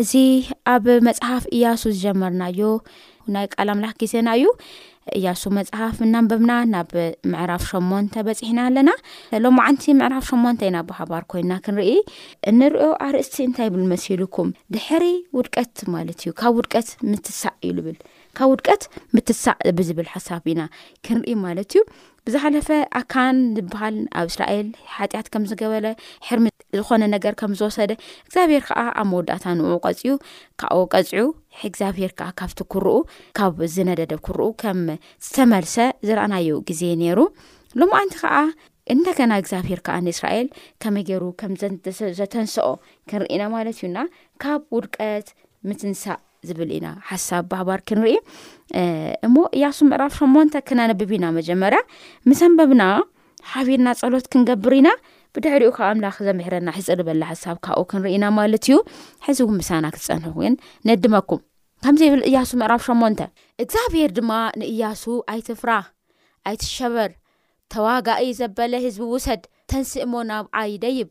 እዚ ኣብ መጽሓፍ እያሱ ዝጀመርናዮ ናይ ቃል ኣምላኽ ግዜና እዩ እያሱ መጽሓፍ እናንበብና ናብ ምዕራፍ ሸሞንተ በፂሕና ኣለና ሎማዓንቲ ምዕራፍ ሸሞንተ ኢና ብሃባር ኮይና ክንርኢ እንሪኦ ኣርእስቲ እንታይ ይብል መሲልኩም ድሕሪ ውድቀት ማለት እዩ ካብ ውድቀት ምትሳእ እዩ ዝብል ካብ ውድቀት ምትሳእ ብዝብል ሓሳብ ኢና ክንርኢ ማለት እዩ ብዝሓለፈ ኣካን ዝበሃል ኣብ እስራኤል ሓጢኣት ከም ዝገበለ ሕርሚ ዝኾነ ነገር ከም ዝወሰደ እግዚኣብሄር ከዓ ኣብ መወዳእታ ንኡ ቀፅዩ ካብኡ ቀፅዑ እግዚኣብሄር ከዓ ካብቲ ኩርኡ ካብ ዝነደደ ኩርኡ ከም ዝተመልሰ ዝረኣናዩ ግዜ ነይሩ ሎም ኣንቲ ከዓ እንደገና እግዚኣብሄር ከዓ ንእስራኤል ከመይ ገይሩ ከምዘተንስኦ ክንርኢና ማለት እዩና ካብ ውድቀት ምትንሳእ ዝብል ኢና ሓሳብ ባህባር ክንርኢ እሞ እያሱ ምዕራፍ ሸሞንተ ክነንብብ ኢና መጀመርያ ምስ ኣንበብና ሓቢርና ጸሎት ክንገብር ኢና ብድሕሪኡ ካብ ኣምላኽ ዘምሕረና ሕፅርበላ ሓሳብ ካብኡ ክንርኢና ማለት እዩ ሕዚ እውን ምሳና ክትፀንሑ ግን ነድመኩም ከምዚ ይብል እያሱ ምዕራፍ ሸሞንተ እግዚኣብሄር ድማ ንእያሱ ኣይትፍራ ኣይትሸበር ተዋጋኢ ዘበለ ህዝቢ ውሰድ ተንስእሞ ናብዓ ይደይብ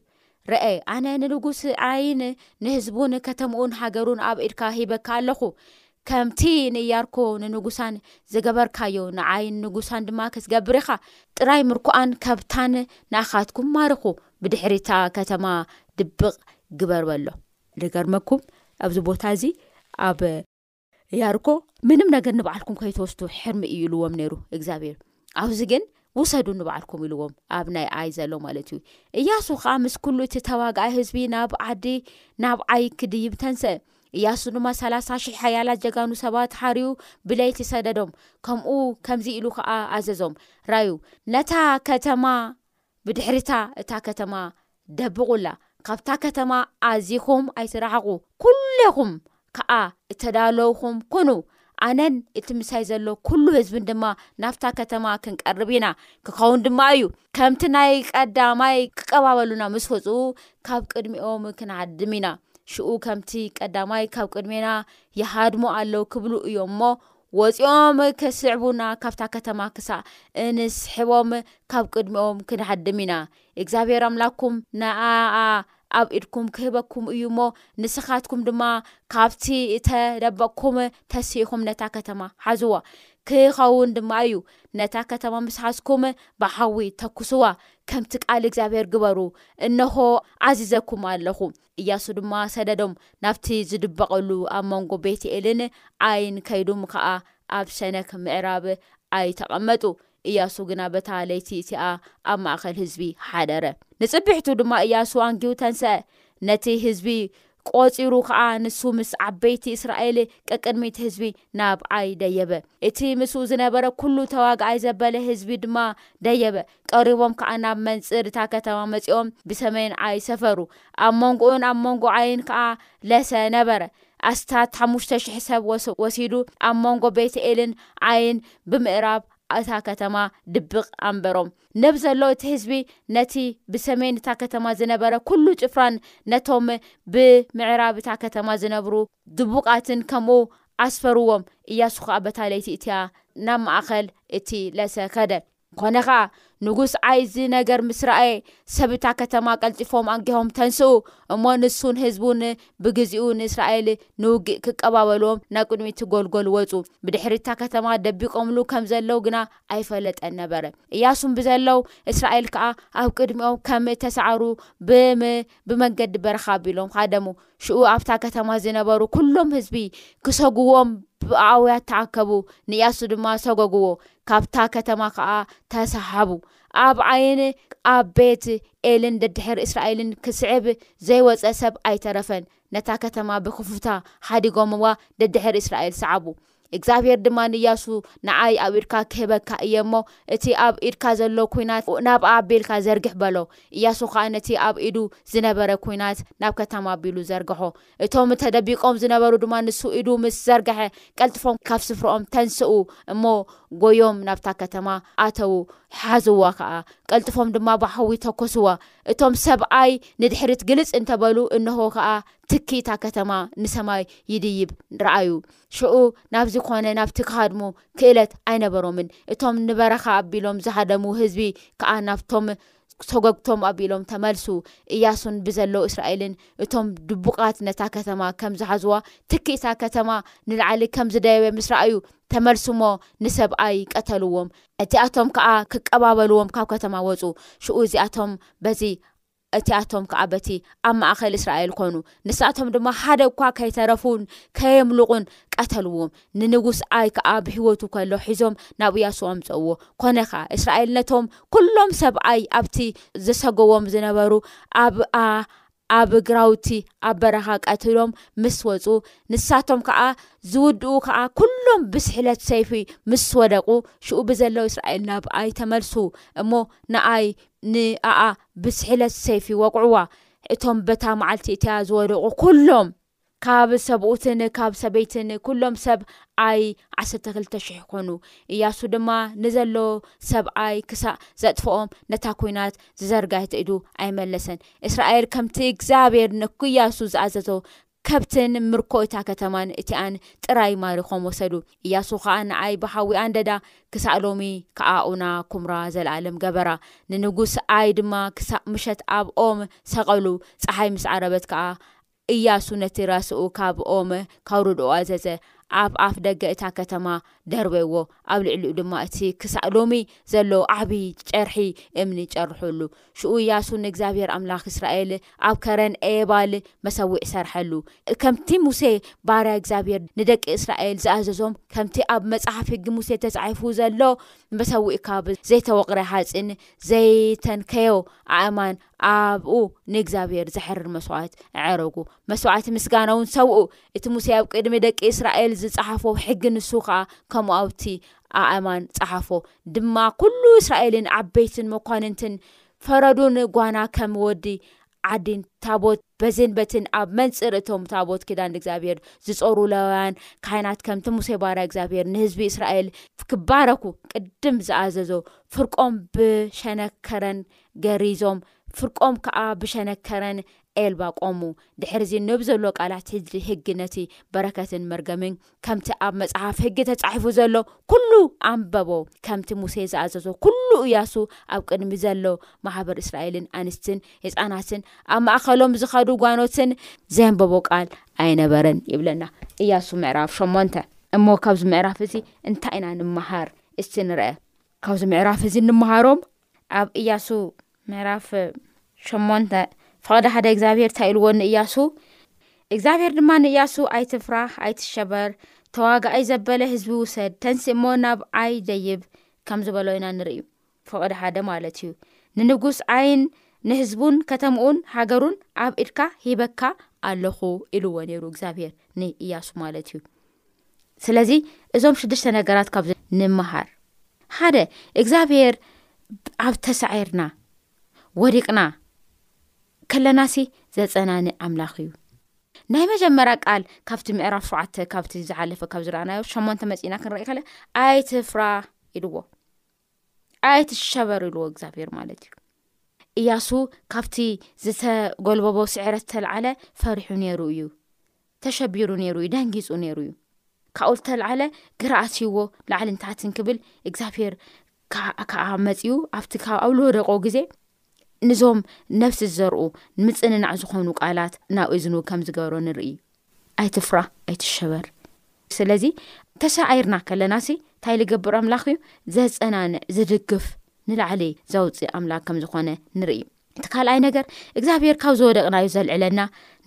ረኣ ኣነ ንንጉስዓይን ንህዝቡን ከተምኡን ሃገሩን ኣብ ኢድካ ሂበካ ኣለኹ ከምቲ ንእያርኮ ንንጉሳን ዝገበርካዮ ንዓይን ንጉሳን ድማ ክትገብር ኢኻ ጥራይ ምርኮኣን ከብታን ንኣኻትኩም ማርኹ ብድሕሪ እታ ከተማ ድብቕ ግበር በሎ። ደገርመኩም ኣብዚ ቦታ እዚ ኣብ። ያርኮ ምንም ነገር ንባዓልኩም ከይትወስዱ ሕርሚ እዩ ኢልዎም ነይሩ እግዚኣብሔር ኣብዚ ግን ውሰዱ ንባዓልኩም ኢልዎም ኣብ ናይ ኣይ ዘሎ ማለት እዩ እያሱ ከዓ ምስ ኩሉ እቲ ተዋጋኢ ህዝቢ ናብ ዓዲ ናብ ዓይ ክድይብ ተንሰ እያሱ ድማ ሰላሳ ሽሕ ሓያላት ጀጋኑ ሰባት ሓርዩ ብለይቲ ሰደዶም ከምኡ ከምዚ ኢሉ ከዓ ኣዘዞም ራዩ ነታ ከተማ ብድሕሪታ እታ ከተማ ደብቑላ፣ ካብታ ከተማ ኣዚኹም ኣይትርሓቑ፣ ኵሌኹም ከኣ እተዳለውኹም ኩኑ፣ ኣነን እቲ ምሳይ ዘሎ ኵሉ ህዝብን ድማ ናብታ ከተማ ክንቀርብ ኢና፣ ክኸውን ድማ እዩ፣ ከምቲ ናይ ቀዳማይ ክቀባበሉና ምስ ወጽኡ፣ ካብ ቅድሚኦም ክንሃድም ኢና፣ ሽኡ ከምቲ ቀዳማይ ካብ ቅድሜና ይሃድሙ ኣለዉ ክብሉ እዮም እሞ፣ ወጺኦም ክስዕቡና ካብታ ከተማ ክሳዕ እንስሕቦም ካብ ቅድሚኦም ክንሃድም ኢና። እግዚኣብሄር ኣምላክኩም ንኣኣ ኣብ ኢድኩም ክህበኩም እዩ እሞ፣ ንስኻትኩም ድማ ካብቲ እተደበቕኩም ተሲእኹም ነታ ከተማ ሓዝዋ። ክኸውን ድማ እዩ፣ ነታ ከተማ ምስ ሓዝኩም ብሓዊ ተኵስዋ፣ ከምቲ ቃል እግዚኣብሄር ግበሩ እንሆ፣ ኣዚዘኩም ኣለኹ። እያሱ ድማ ሰደዶም፣ ናብቲ ዝድበቐሉ ኣብ መንጎ ቤትኤልን ዓይን ከይዱም ኸኣ ኣብ ሸነክ ምዕራብ ዓይ ተቐመጡ። እያሱ ግና በታ ለይቲ እቲኣ ኣብ ማእከል ህዝቢ ሓደረ። ንጽብሕቱ ድማ እያሱ ኣንጊሁ ተንስአ፣ ነቲ ህዝቢ ቈጺሩ ኸኣ ንሱ ምስ ዓበይቲ እስራኤል ቀቅድሚት ህዝቢ ናብ ዓይ ደየበ። እቲ ምስኡ ዝነበረ ኵሉ ተዋግኣይ ዘበለ ህዝቢ ድማ ደየበ፣ ቀሪቦም ከኣ ናብ መንጽር እታ ከተማ መጺኦም ብሰሜን ዓይ ሰፈሩ። ኣብ መንጎኡን ኣብ መንጎ ዓይን ከኣ ለሰ ነበረ። ኣስታት ሓሙሽተ ሽሕ ሰብ ወሲዱ ኣብ መንጎ ቤትኤልን ዓይን ብምእራብ እታ ከተማ ድብቕ ኣንበሮም። ነብ ዘሎ እቲ ህዝቢ ነቲ ብሰሜን እታ ከተማ ዝነበረ ኩሉ ጭፍራን ነቶም ብ ምዕራብ እታ ከተማ ዝነብሩ ድቡቓትን ከምኡ ኣስፈርዎም። እያሱ ከኣ በታ ለይቲ እቲኣ ናብ ማእከል እቲ ለሰ ከደ። ኰነ ኸኣ፣ ንጉስ ዓይ እዚ ነገር ምስ ረኣየ፣ ሰብ እታ ከተማ ቀልጢፎም ኣንጊሆም ተንስኡ። እሞ ንሱን ህዝቡን ብግዜኡ ንእስራኤል ንውግእ ኪቀባበልዎም ናብ ቅድሚ እቲ ጐልጐል ወጹ። ብድሕሪ እታ ከተማ ደቢቖምሉ ከም ዘለዉ ግና ኣይፈለጠን ነበረ። እያሱን ብዘለዉ እስራኤል ከኣ ኣብ ቅድሚኦም ከም እተሳዕሩ ብም ብመንገዲ በረኻ ኣቢሎም ሃደሙ። ሽኡ ኣብታ ከተማ ዝነበሩ ኵሎም ህዝቢ ክሰጕዎም ብኣውያት ተኣከቡ፣ ንእያሱ ድማ ሰጐጕዎ፣ ካብታ ከተማ ኸኣ ተሰሓቡ። ኣብ ዓይን ኣብ ቤት ኤልን ደድሕሪ እስራኤልን ክስዕብ ዘይወጸ ሰብ ኣይተረፈን። ነታ ከተማ ብክፉታ ሓዲጎምዋ ደድሕሪ እስራኤል ሰዓቡ። እግዚኣብሄር ድማ ንእያሱ፣ ንዓይ ኣብ ኢድካ ክህበካ እየ እሞ፣ እቲ ኣብ ኢድካ ዘሎ ኲናት ናብኣ ኣቢልካ ዘርግሕ በሎ። እያሱ ኸኣ ነቲ ኣብ ኢዱ ዝነበረ ኲናት ናብ ከተማ ኣቢሉ ዘርግሖ። እቶም ተደቢቆም ዝነበሩ ድማ ንሱ ኢዱ ምስ ዘርግሐ፣ ቀልጢፎም ካብ ስፍርኦም ተንስኡ እሞ፣ ጎዮም ናብታ ከተማ ኣተዉ፣ ሓዝዋ ኸኣ፣ ቀልጢፎም ድማ ብሓዊ ተኰስዋ። እቶም ሰብኣይ ንድሕሪት ግልጽ እንተ በሉ፣ እንሆ ኸኣ፣ ትኪ እታ ከተማ ንሰማይ ይድይብ ረኣዩ። ሽዑ ናብዚ ኮነ ናብቲ ክሃድሙ ክእለት ኣይነበሮምን። እቶም ንበረኻ ኣቢሎም ዝሃደሙ ህዝቢ ከኣ ናብቶም ሰጐጕቶም ኣቢሎም ተመልሱ። እያሱን ብዘሎ እስራኤልን እቶም ድቡቓት ነታ ከተማ ከም ዝሓዝዋ፣ ትኪ እታ ከተማ ንላዕሊ ከም ዝደየበ ምስ ረኣዩ፣ ተመልሱ እሞ ንሰብኣይ ቀተልዎም። እቲኣቶም ከኣ ክቀባበልዎም ካብ ከተማ ወጹ። ሽዑ እዚኣቶም በዚ እቲኣቶም ከኣ በቲ ኣብ ማእከል እስራኤል ኰኑ፣ ንሳቶም ድማ ሓደ እኳ ከይተረፉ ከየምልቑን ቀተልዎም። ንንጉስ ኣይ ከኣ ብህይወቱ ከሎ ሒዞም ናብ እያሱ ኣምጽእዎ። ኰነ ኸኣ፣ እስራኤል ነቶም ኵሎም ሰብ ኣይ ኣብቲ ዝሰጐዎም ዝነበሩ ኣብ ኣብ ግራውቲ ኣብ በረኻ ቀቲሎም ምስ ወጹ፣ ንሳቶም ከኣ ዝውድኡ ኸኣ ኵሎም ብስሕለት ሰይፊ ምስ ወደቑ፣ ሽኡ ብዘለው እስራኤል ናብ ኣይ ተመልሱ እሞ ንኣይ ንኣኣ ብስሒለት ሰይፊ ወቕዑዋ። እቶም በታ መዓልቲ እቲኣ ዝወደቑ ኩሎም። ካብ ሰብኡትን ካብ ሰበይትን ኩሎም ሰብ ኣይ ዓሰርተ ክልተ ሽሕ ኮኑ። እያሱ ድማ ንዘሎ ሰብ ኣይ ክሳእ ዘጥፍኦም ነታ ኲናት ዝዘርጋሔት ኢዱ ኣይመለሰን። እስራኤል ከምቲ እግዚኣብሄር ንእያሱ ዝኣዘዞ ከብትን ምርኮ እታ ከተማን እቲኣን ጥራይ ማሪኾም ወሰዱ። እያሱ ኸኣ ንኣይ ብሓዊ ኣንደዳ፣ ክሳእ ሎሚ ከኣ ኡና ኩምራ ዘለኣለም ገበራ። ንንጉስ ኣይ ድማ ክሳእ ምሸት ኣብ ኦም ሰቐሉ። ጸሓይ ምስ ዓረበት ከኣ፣ እያሱ ነቲ ራስኡ ካብ ኦም ከውርድኦ ኣዘዘ፣ ኣብ ኣፍ ደገ እታ ከተማ ደርበይዎ፣ ኣብ ልዕሊኡ ድማ እቲ ክሳእ ሎሚ ዘሎ ዓቢ ጨርሒ እምኒ ጨርሑሉ። ሽኡ እያሱ ንእግዚኣብሄር ኣምላኽ እስራኤል ኣብ ከረን ኤባል መሰውዒ ሰርሐሉ፣ ከምቲ ሙሴ ባርያ እግዚኣብሄር ንደቂ እስራኤል ዝኣዘዞም፣ ከምቲ ኣብ መጽሓፍ ሕጊ ሙሴ ተጻሒፉ ዘሎ፣ መሰውዒ ካብ ዘይተወቕረ ሓጺን፣ ዘይተንከዮ ኣእማን ኣብኡ ንእግዚኣብሄር ዘሕርር መስዋዕት ኣዐረጉ፣ መስዋዕቲ ምስጋናውን ሰውኡ። እቲ ሙሴ ኣብ ቅድሚ ደቂ እስራኤል ዝጸሓፎ ሕጊ ንሱ ኸኣ ከምኡ ኣብቲ ኣእማን ጸሓፎ። ድማ ኵሉ እስራኤልን ዓበይትን መኳንንትን ፈረዱን፣ ጓና ከም ወዲ ዓዲን ታቦት በዝን በትን ኣብ መንጽር እቶም ታቦት ኪዳን እግዚኣብሄር ዝጾሩ ለዋውያን ካህናት ከምቲ ሙሴ ባርያ እግዚኣብሄር ንህዝቢ እስራኤል ክባረኩ ቅድም ዝኣዘዞ ፍርቆም ብሸነከረን ገሪዞም ፍርቆም ከኣ ብሸነከረን ኤልባ ቆሙ። ድሕርዚ ነብዘሎ ቃላት ህድሪ ህግ ነቲ በረከትን መርገምን ከምቲ ኣብ መጽሓፍ ህግ ተጻሒፉ ዘሎ ኩሉ ኣንበቦ። ከምቲ ሙሴ ዝኣዘዞ ኩሉ እያሱ ኣብ ቅድሚ ዘሎ ማሕበር እስራኤልን ኣንስትን ህጻናትን ኣብ ማእከሎም ዝኸዱ ጓኖትን ዘንበቦ ቃል ኣይነበረን ይብለና እያሱ ምዕራፍ ሸሞንተ። እሞ ካብዚ ምዕራፍ እዚ እንታይ ኢና ንምሃር እስቲ ንርኣ። ካብዚ ምዕራፍ እዚ እንመሃሮም ኣብ እያሱ ምዕራፍ ሸሞንተ ፍቐዲ ሓደ እግዚኣብሄር እንታይ ኢልዎ ንእያሱ እግዚኣብሄር ድማ ንእያሱ ኣይትፍራህ ኣይትሸበር ተዋጋኣይ ዘበለ ህዝቢ ውሰድ ተንስ እሞ ናብ ኣይ ደይብ ከም ዝበሎ ኢና ንርእዩ ፍቐዲ ሓደ ማለት እዩ ንንጉስ ዓይን ንህዝቡን ከተምኡን ሃገሩን ኣብ ኢድካ ሂበካ ኣለኹ ኢልዎ ነይሩ እግዚኣብሄር ንእያሱ ማለት እዩ ስለዚ እዞም ሽዱሽተ ነገራት ካብ ንምሃር ሓደ እግዚኣብሄር ኣብ ተሳዒርና ወዲቅና ከለና ሲ ዘፀናኒ ኣምላኽ እዩ ናይ መጀመርያ ቃል ካብቲ ምዕራፍ ሸዓተ ካብቲ ዝሓለፈ ካብ ዝረኣናዮ ሸሞንተ መፂእና ክንርኢ ከለ ኣይትፍራ ኢልዎ ኣይትሸበር ኢልዎ እግዚኣብሄር ማለት እዩ እያሱ ካብቲ ዝተጎልበቦ ስዕረት ዝተልዓለ ፈሪሑ ነይሩ እዩ ተሸቢሩ ነይሩ እዩ ደንጊፁ ነይሩ እዩ ካብኡ ዝተልዓለ ግራኣትዎ ላዕልንታትን ክብል እግዚኣብሄር ከዓ መፅኡ ኣብቲ ካብ ኣብ ልወደቆ ግዜ ንዞም ነፍሲ ዝዘርኡ ንምፅንናዕ ዝኾኑ ቃላት ናብ እዝኑ ከም ዝገበሮ ንርኢ ኣይትፍራ ኣይትሸበር ስለዚ ተሳዒርና ከለናሲ እንታይ ልገብር ኣምላኽ እዩ ዘፀናንዕ ዝድግፍ ንላዕሊ ዘውፅእ ኣምላኽ ከም ዝኾነ ንርኢ እቲ ካልኣይ ነገር እግዚኣብሄር ካብ ዝወደቕናዩ ዘልዕለና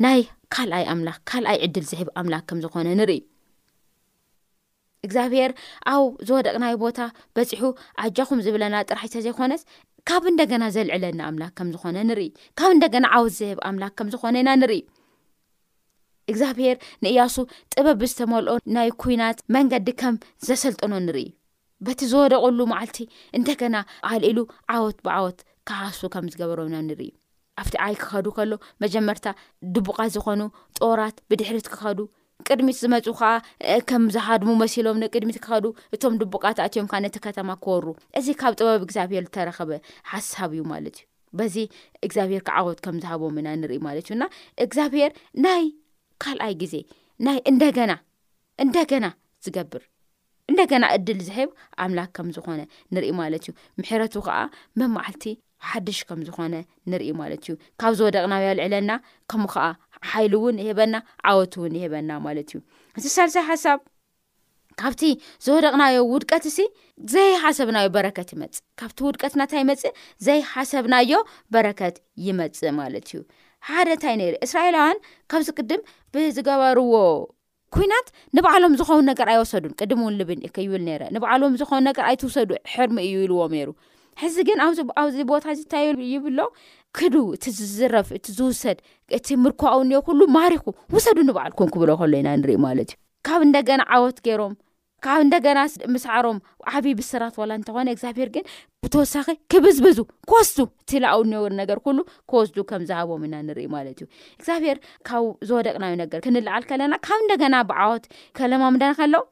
ናይ ካልኣይ ኣምላኽ ካልኣይ ዕድል ዝሕብ ኣምላኽ ከም ዝኾነ ንርኢ እግዚኣብሄር ኣብ ዝወደቕናዮ ቦታ በፂሑ ኣጃኹም ዝብለና ጥራሕ ተዘይኮነስ ካብ እንደገና ዘልዕለና ኣምላክ ከም ዝኾነ ንርኢ ካብ እንደገና ዓወት ዝህብ ኣምላክ ከም ዝኾነ ኢና ንርኢ እግዚኣብሄር ንእያሱ ጥበብ ብዝተመልኦ ናይ ኩናት መንገዲ ከም ዘሰልጠኖ ንርኢ በቲ ዝወደቕሉ መዓልቲ እንደገና ኣልኢሉ ዓወት ብዓወት ክሃሱ ከም ዝገበሮም ኢና ንርኢ ኣብቲ ዓይ ክኸዱ ከሎ መጀመርታ ድቡቓት ዝኾኑ ጦራት ብድሕሪት ክኸዱ ቅድሚት ዝመፁ ከዓ ከም ዝሃድሙ መሲሎም ንቅድሚት ክኸዱ እቶም ድቡቃት ኣትዮም ካ ነቲ ከተማ ክወሩ እዚ ካብ ጥበብ እግዚኣብሄር ዝተረኸበ ሓሳብ እዩ ማለት እዩ በዚ እግዚኣብሄር ክዓወት ከም ዝሃቦም ኢና ንርኢ ማለት እዩ እና እግዚኣብሄር ናይ ካልኣይ ግዜ ናይ እንደገና እንደገና ዝገብር እንደገና እድል ዝህብ ኣምላክ ከም ዝኮነ ንርኢ ማለት እዩ ምሕረቱ ከዓ መማዓልቲ ሓድሽ ከም ዝኮነ ንርኢ ማለት እዩ ካብ ዝወደቅናብ ኣልዕለና ከምኡ ከዓ ሓይሉ እውን ይህበና ዓወት እውን ይህበና ማለት እዩ እዚ ሳልሳይ ሓሳብ ካብቲ ዝወደቅናዮ ውድቀት እሲ ዘይሓሰብናዮ በረከት ይመፅእ ካብቲ ውድቀት ናታይ ይመፅእ ዘይሓሰብናዮ በረከት ይመፅእ ማለት እዩ ሓደ እንታይ ነይሩ እስራኤላውያን ካብዚ ቅድም ብዝገበርዎ ኩናት ንባዕሎም ዝኸውን ነገር ኣይወሰዱን ቅድም እውን ልብን እከ ይብል ነረ ንባዕሎም ዝኸውን ነገር ኣይትውሰዱ ሕርሚ እዩ ኢልዎም ነይሩ ሕዚ ግን ኣኣዚ ቦታ እዚ እንታይ ይብሎ ክዱ እቲ ዝዝረፍ እቲ ዝውሰድ እቲ ምርኳኡ እኒኦ ኩሉ ማሪኹ ውሰዱ ንባዕልኩም ክብሎ ከሎ ኢና ንርኢ ማለት እዩ ካብ እንደገና ዓወት ገይሮም ካብ እንደገና ምስዓሮም ዓብይ ብስራት ዋላ እንተኾነ እግዚኣብሄር ግን ብተወሳኺ ክብዝብዙ ክወስዱ እቲ ላኣው ነበር ነገር ኩሉ ክወስዱ ከም ዝሃቦም ኢና ንርኢ ማለት እዩ እግዚኣብሄር ካብ ዝወደቅናዩ ነገር ክንልዓል ከለና ካብ እንደገና ብዓወት ከለማምዳን ከለው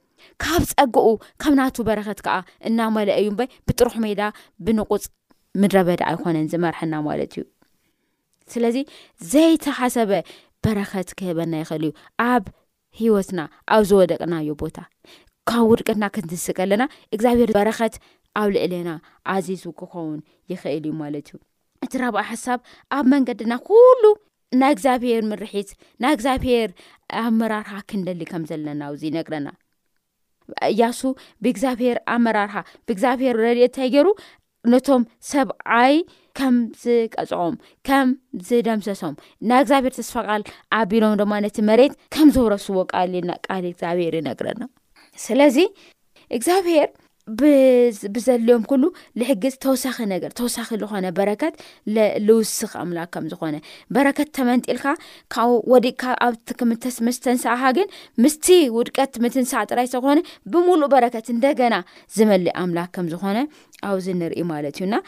ካብ ፀግኡ ካብ ናቱ በረከት ከዓ እናመለ እዩ እምበይ ብጥሩሕ ሜዳ ብንቁፅ ምድረ በዳ ኣይኮነን ዝመርሐና ማለት እዩ ስለዚ ዘይተሓሰበ በረከት ክህበና ይኽእል እዩ ኣብ ህይወትና ኣብ ዝወደቅናዮ ቦታ ካብ ውድቀትና ክንትንስእ ከለና እግዚኣብሔር በረኸት ኣብ ልዕሌና ኣዚዙ ክኸውን ይኽእል እዩ ማለት እዩ እቲ ራብኣ ሓሳብ ኣብ መንገድና ኩሉ ናይ እግዚኣብሄር ምርሒት ናይ እግዚኣብሄር ኣመራርሃ ክንደሊ ከም ዘለና እዚ ይነግረና እያሱ ብእግዚኣብሄር ኣመራርሃ ብእግዚኣብሄር ረድኤት እንታይ ገይሩ ነቶም ሰብዓይ ከም ዝቀፅዖም ከም ዝደምሰሶም ናይ እግዚኣብሄር ተስፋ ቃል ኣቢሎም ድማ ነቲ መሬት ከም ዘውረስዎ ቃል ልና ቃል እግዚኣብሄር ይነግረና ስለዚ እግዚኣብሄር ብዘልዮም ኩሉ ልሕግዝ ተወሳኺ ነገር ተወሳኺ ዝኾነ በረከት ልውስኽ ኣምላክ ከም ዝኾነ በረከት ተመንጢልካ ካብኡ ወዲቅካ ኣብ ትክምተስ ምስ ተንሳእኻ ግን ምስቲ ውድቀት ምትንሳእ ጥራይ ዝተኾነ ብምሉእ በረከት እንደገና ዝመልእ ኣምላክ ከም ዝኾነ ኣብዚ ንርኢ ማለት እዩ እና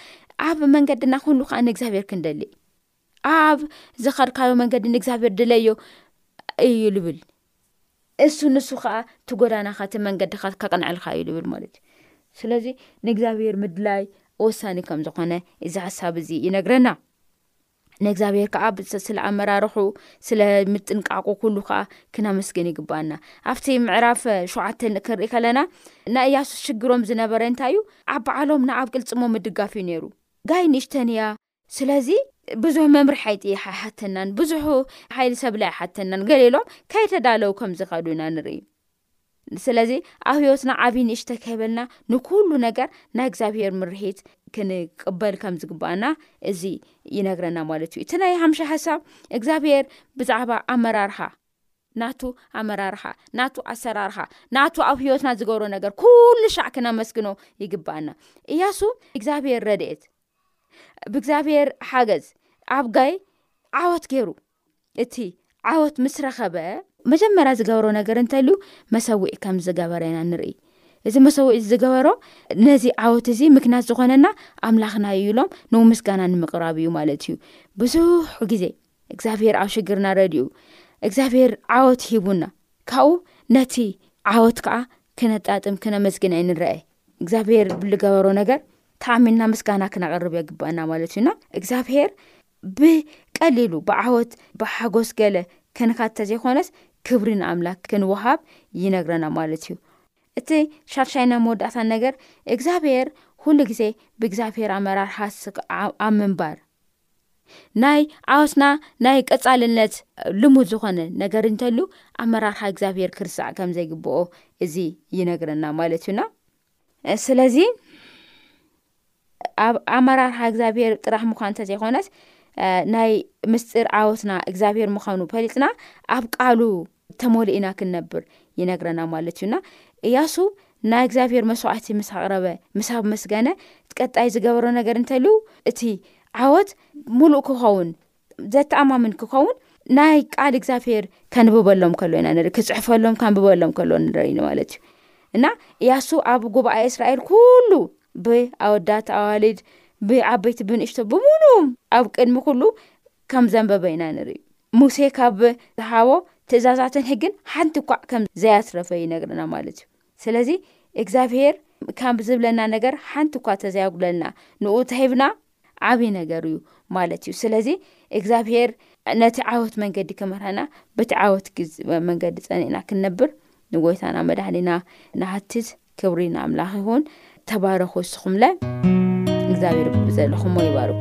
ኣብ መንገድና ኩሉ ከዓ ንእግዚኣብሔር ክንደሊ ኣብ ዝኸድካዮ መንገዲ ንእግዚኣብሔር ድለዮ እዩ ልብል እሱ ንሱ ከዓ ትጎዳናካ እቲ መንገድካ ከቅንዐልካ እዩ ልብል ማለት እዩ ስለዚ ንእግዚኣብሔር ምድላይ ወሳኒ ከም ዝኮነ እዚ ሓሳብ እዚ ይነግረና ንእግዚኣብሔር ከዓ ስለ ኣመራርሑ ስለ ምጥንቃቁ ኩሉ ከዓ ክነመስግን ይግባኣና ኣብቲ ምዕራፍ ሸዓተ ክንርኢ ከለና ናይ እያሱስ ሽግሮም ዝነበረ እንታይ እዩ ኣብ በዓሎም ንኣብ ቅልፅሞ ምድጋፍ እዩ ነይሩ ጋይ ንእሽተን እያ ስለዚ ብዙሕ መምርሒ ኣይጥይሓሓተናን ብዙሕ ሓይሊ ሰብለ ኣይሓተናን ገሌሎም ከይተዳለው ከምዝኸዱ ኢና ንርኢ ስለዚ ኣብ ህይወትና ዓብይ ንእሽተ ከይበልና ንኩሉ ነገር ናይ እግዚኣብሄር ምርሒት ክንቅበል ከም ዝግባኣና እዚ ይነግረና ማለት እዩ እቲ ናይ ሃምሻ ሓሳብ እግዚኣብሄር ብዛዕባ ኣመራርሓ ናቱ ኣመራርሓ ናቱ ኣሰራርሓ ናቱ ኣብ ህይወትና ዝገብሮ ነገር ኩሉ ሻዕ ክነመስግኖ ይግባኣና እያሱ እግዚኣብሄር ረድኤት ብእግዚኣብሄር ሓገዝ ኣብ ጋይ ዓወት ገይሩ እቲ ዓወት ምስ ረኸበ መጀመርያ ዝገበሮ ነገር እንተልዩ መሰውኢ ከም ዝገበረ ኢና ንርኢ። እዚ መሰውኢ እዚ ዝገበሮ ነዚ ዓወት እዚ ምክንያት ዝኾነና ኣምላኽና እዩ ኢሎም ንኡ ምስጋና ንምቕራብ እዩ ማለት እዩ። ብዙሕ ግዜ እግዚኣብሄር ኣብ ሽግርና ረድኡ እግዚኣብሄር ዓወት ሂቡና ካብኡ ነቲ ዓወት ከዓ ክነጣጥም ክነመስግን ኣይንረአ እግዚኣብሄር ብልገበሮ ነገር ተኣሚንና ምስጋና ክነቕርብ የግባኣና ማለት እዩና እግዚኣብሄር ብቀሊሉ ብዓወት ብሓጎስ ገለ ክንካት ተዘይኮነስ ክብሪ ንኣምላክ ክንወሃብ ይነግረና ማለት እዩ እቲ ሻድሻይና መወዳእታ ነገር እግዚኣብሔር ሁሉ ግዜ ብእግዚኣብሔር ኣመራርሓ ኣብ ምንባር ናይ ዓወትና ናይ ቀፃልነት ልሙድ ዝኾነ ነገር እንተሉ ኣመራርሓ እግዚኣብሔር ክርስዕ ከምዘይግብኦ እዚ ይነግረና ማለት እዩና ስለዚ ኣብ ኣመራርሓ እግዚኣብሄር ጥራሕ ምዃን እንተዘይኮነስ ናይ ምስጢር ዓወትና እግዚኣብሄር ምዃኑ ፈሊጥና ኣብ ቃሉ ተመሊእና ክንነብር ይነግረና ማለት እዩና እያሱ ናይ እግዚኣብሄር መስዋዕቲ ምስ ኣቕረበ ምስ ኣብ መስገነ ቀጣይ ዝገበሮ ነገር እንተልዩ እቲ ዓወት ሙሉእ ክኸውን ዘተኣማምን ክኸውን ናይ ቃል እግዚኣብሄር ከንብበሎም ከሎ ኢና ንርኢ ክፅሕፈሎም ከንብበሎም ከሎ ንርኢ ማለት እዩ እና እያሱ ኣብ ጉባኤ እስራኤል ኩሉ ብኣወዳት ኣዋልድ ብዓበይቲ ብንእሽቶ ብምሉ ኣብ ቅድሚ ኩሉ ከም ዘንበበ ኢና ንርኢ ሙሴ ካብ ዝሃቦ ትእዛዛትን ሕግን ሓንቲ ኳዕ ከም ዘያትረፈ ይነግርና ማለት እዩ ስለዚ እግዚኣብሄር ካብ ዝብለና ነገር ሓንቲ ኳ ተዘያጉለልና ንኡ ተሂብና ዓብይ ነገር እዩ ማለት እዩ ስለዚ እግዚኣብሄር ነቲ ዓወት መንገዲ ክመርሐና በቲ ዓወት መንገዲ ፀኒዕና ክንነብር ንጎይታና መድህኒና ንሃትት ክብሪ ንኣምላኽ ይኹን ተባረኹ እስኹምለ እግዚኣብሔር ብዘለኹሞ ይባርኩ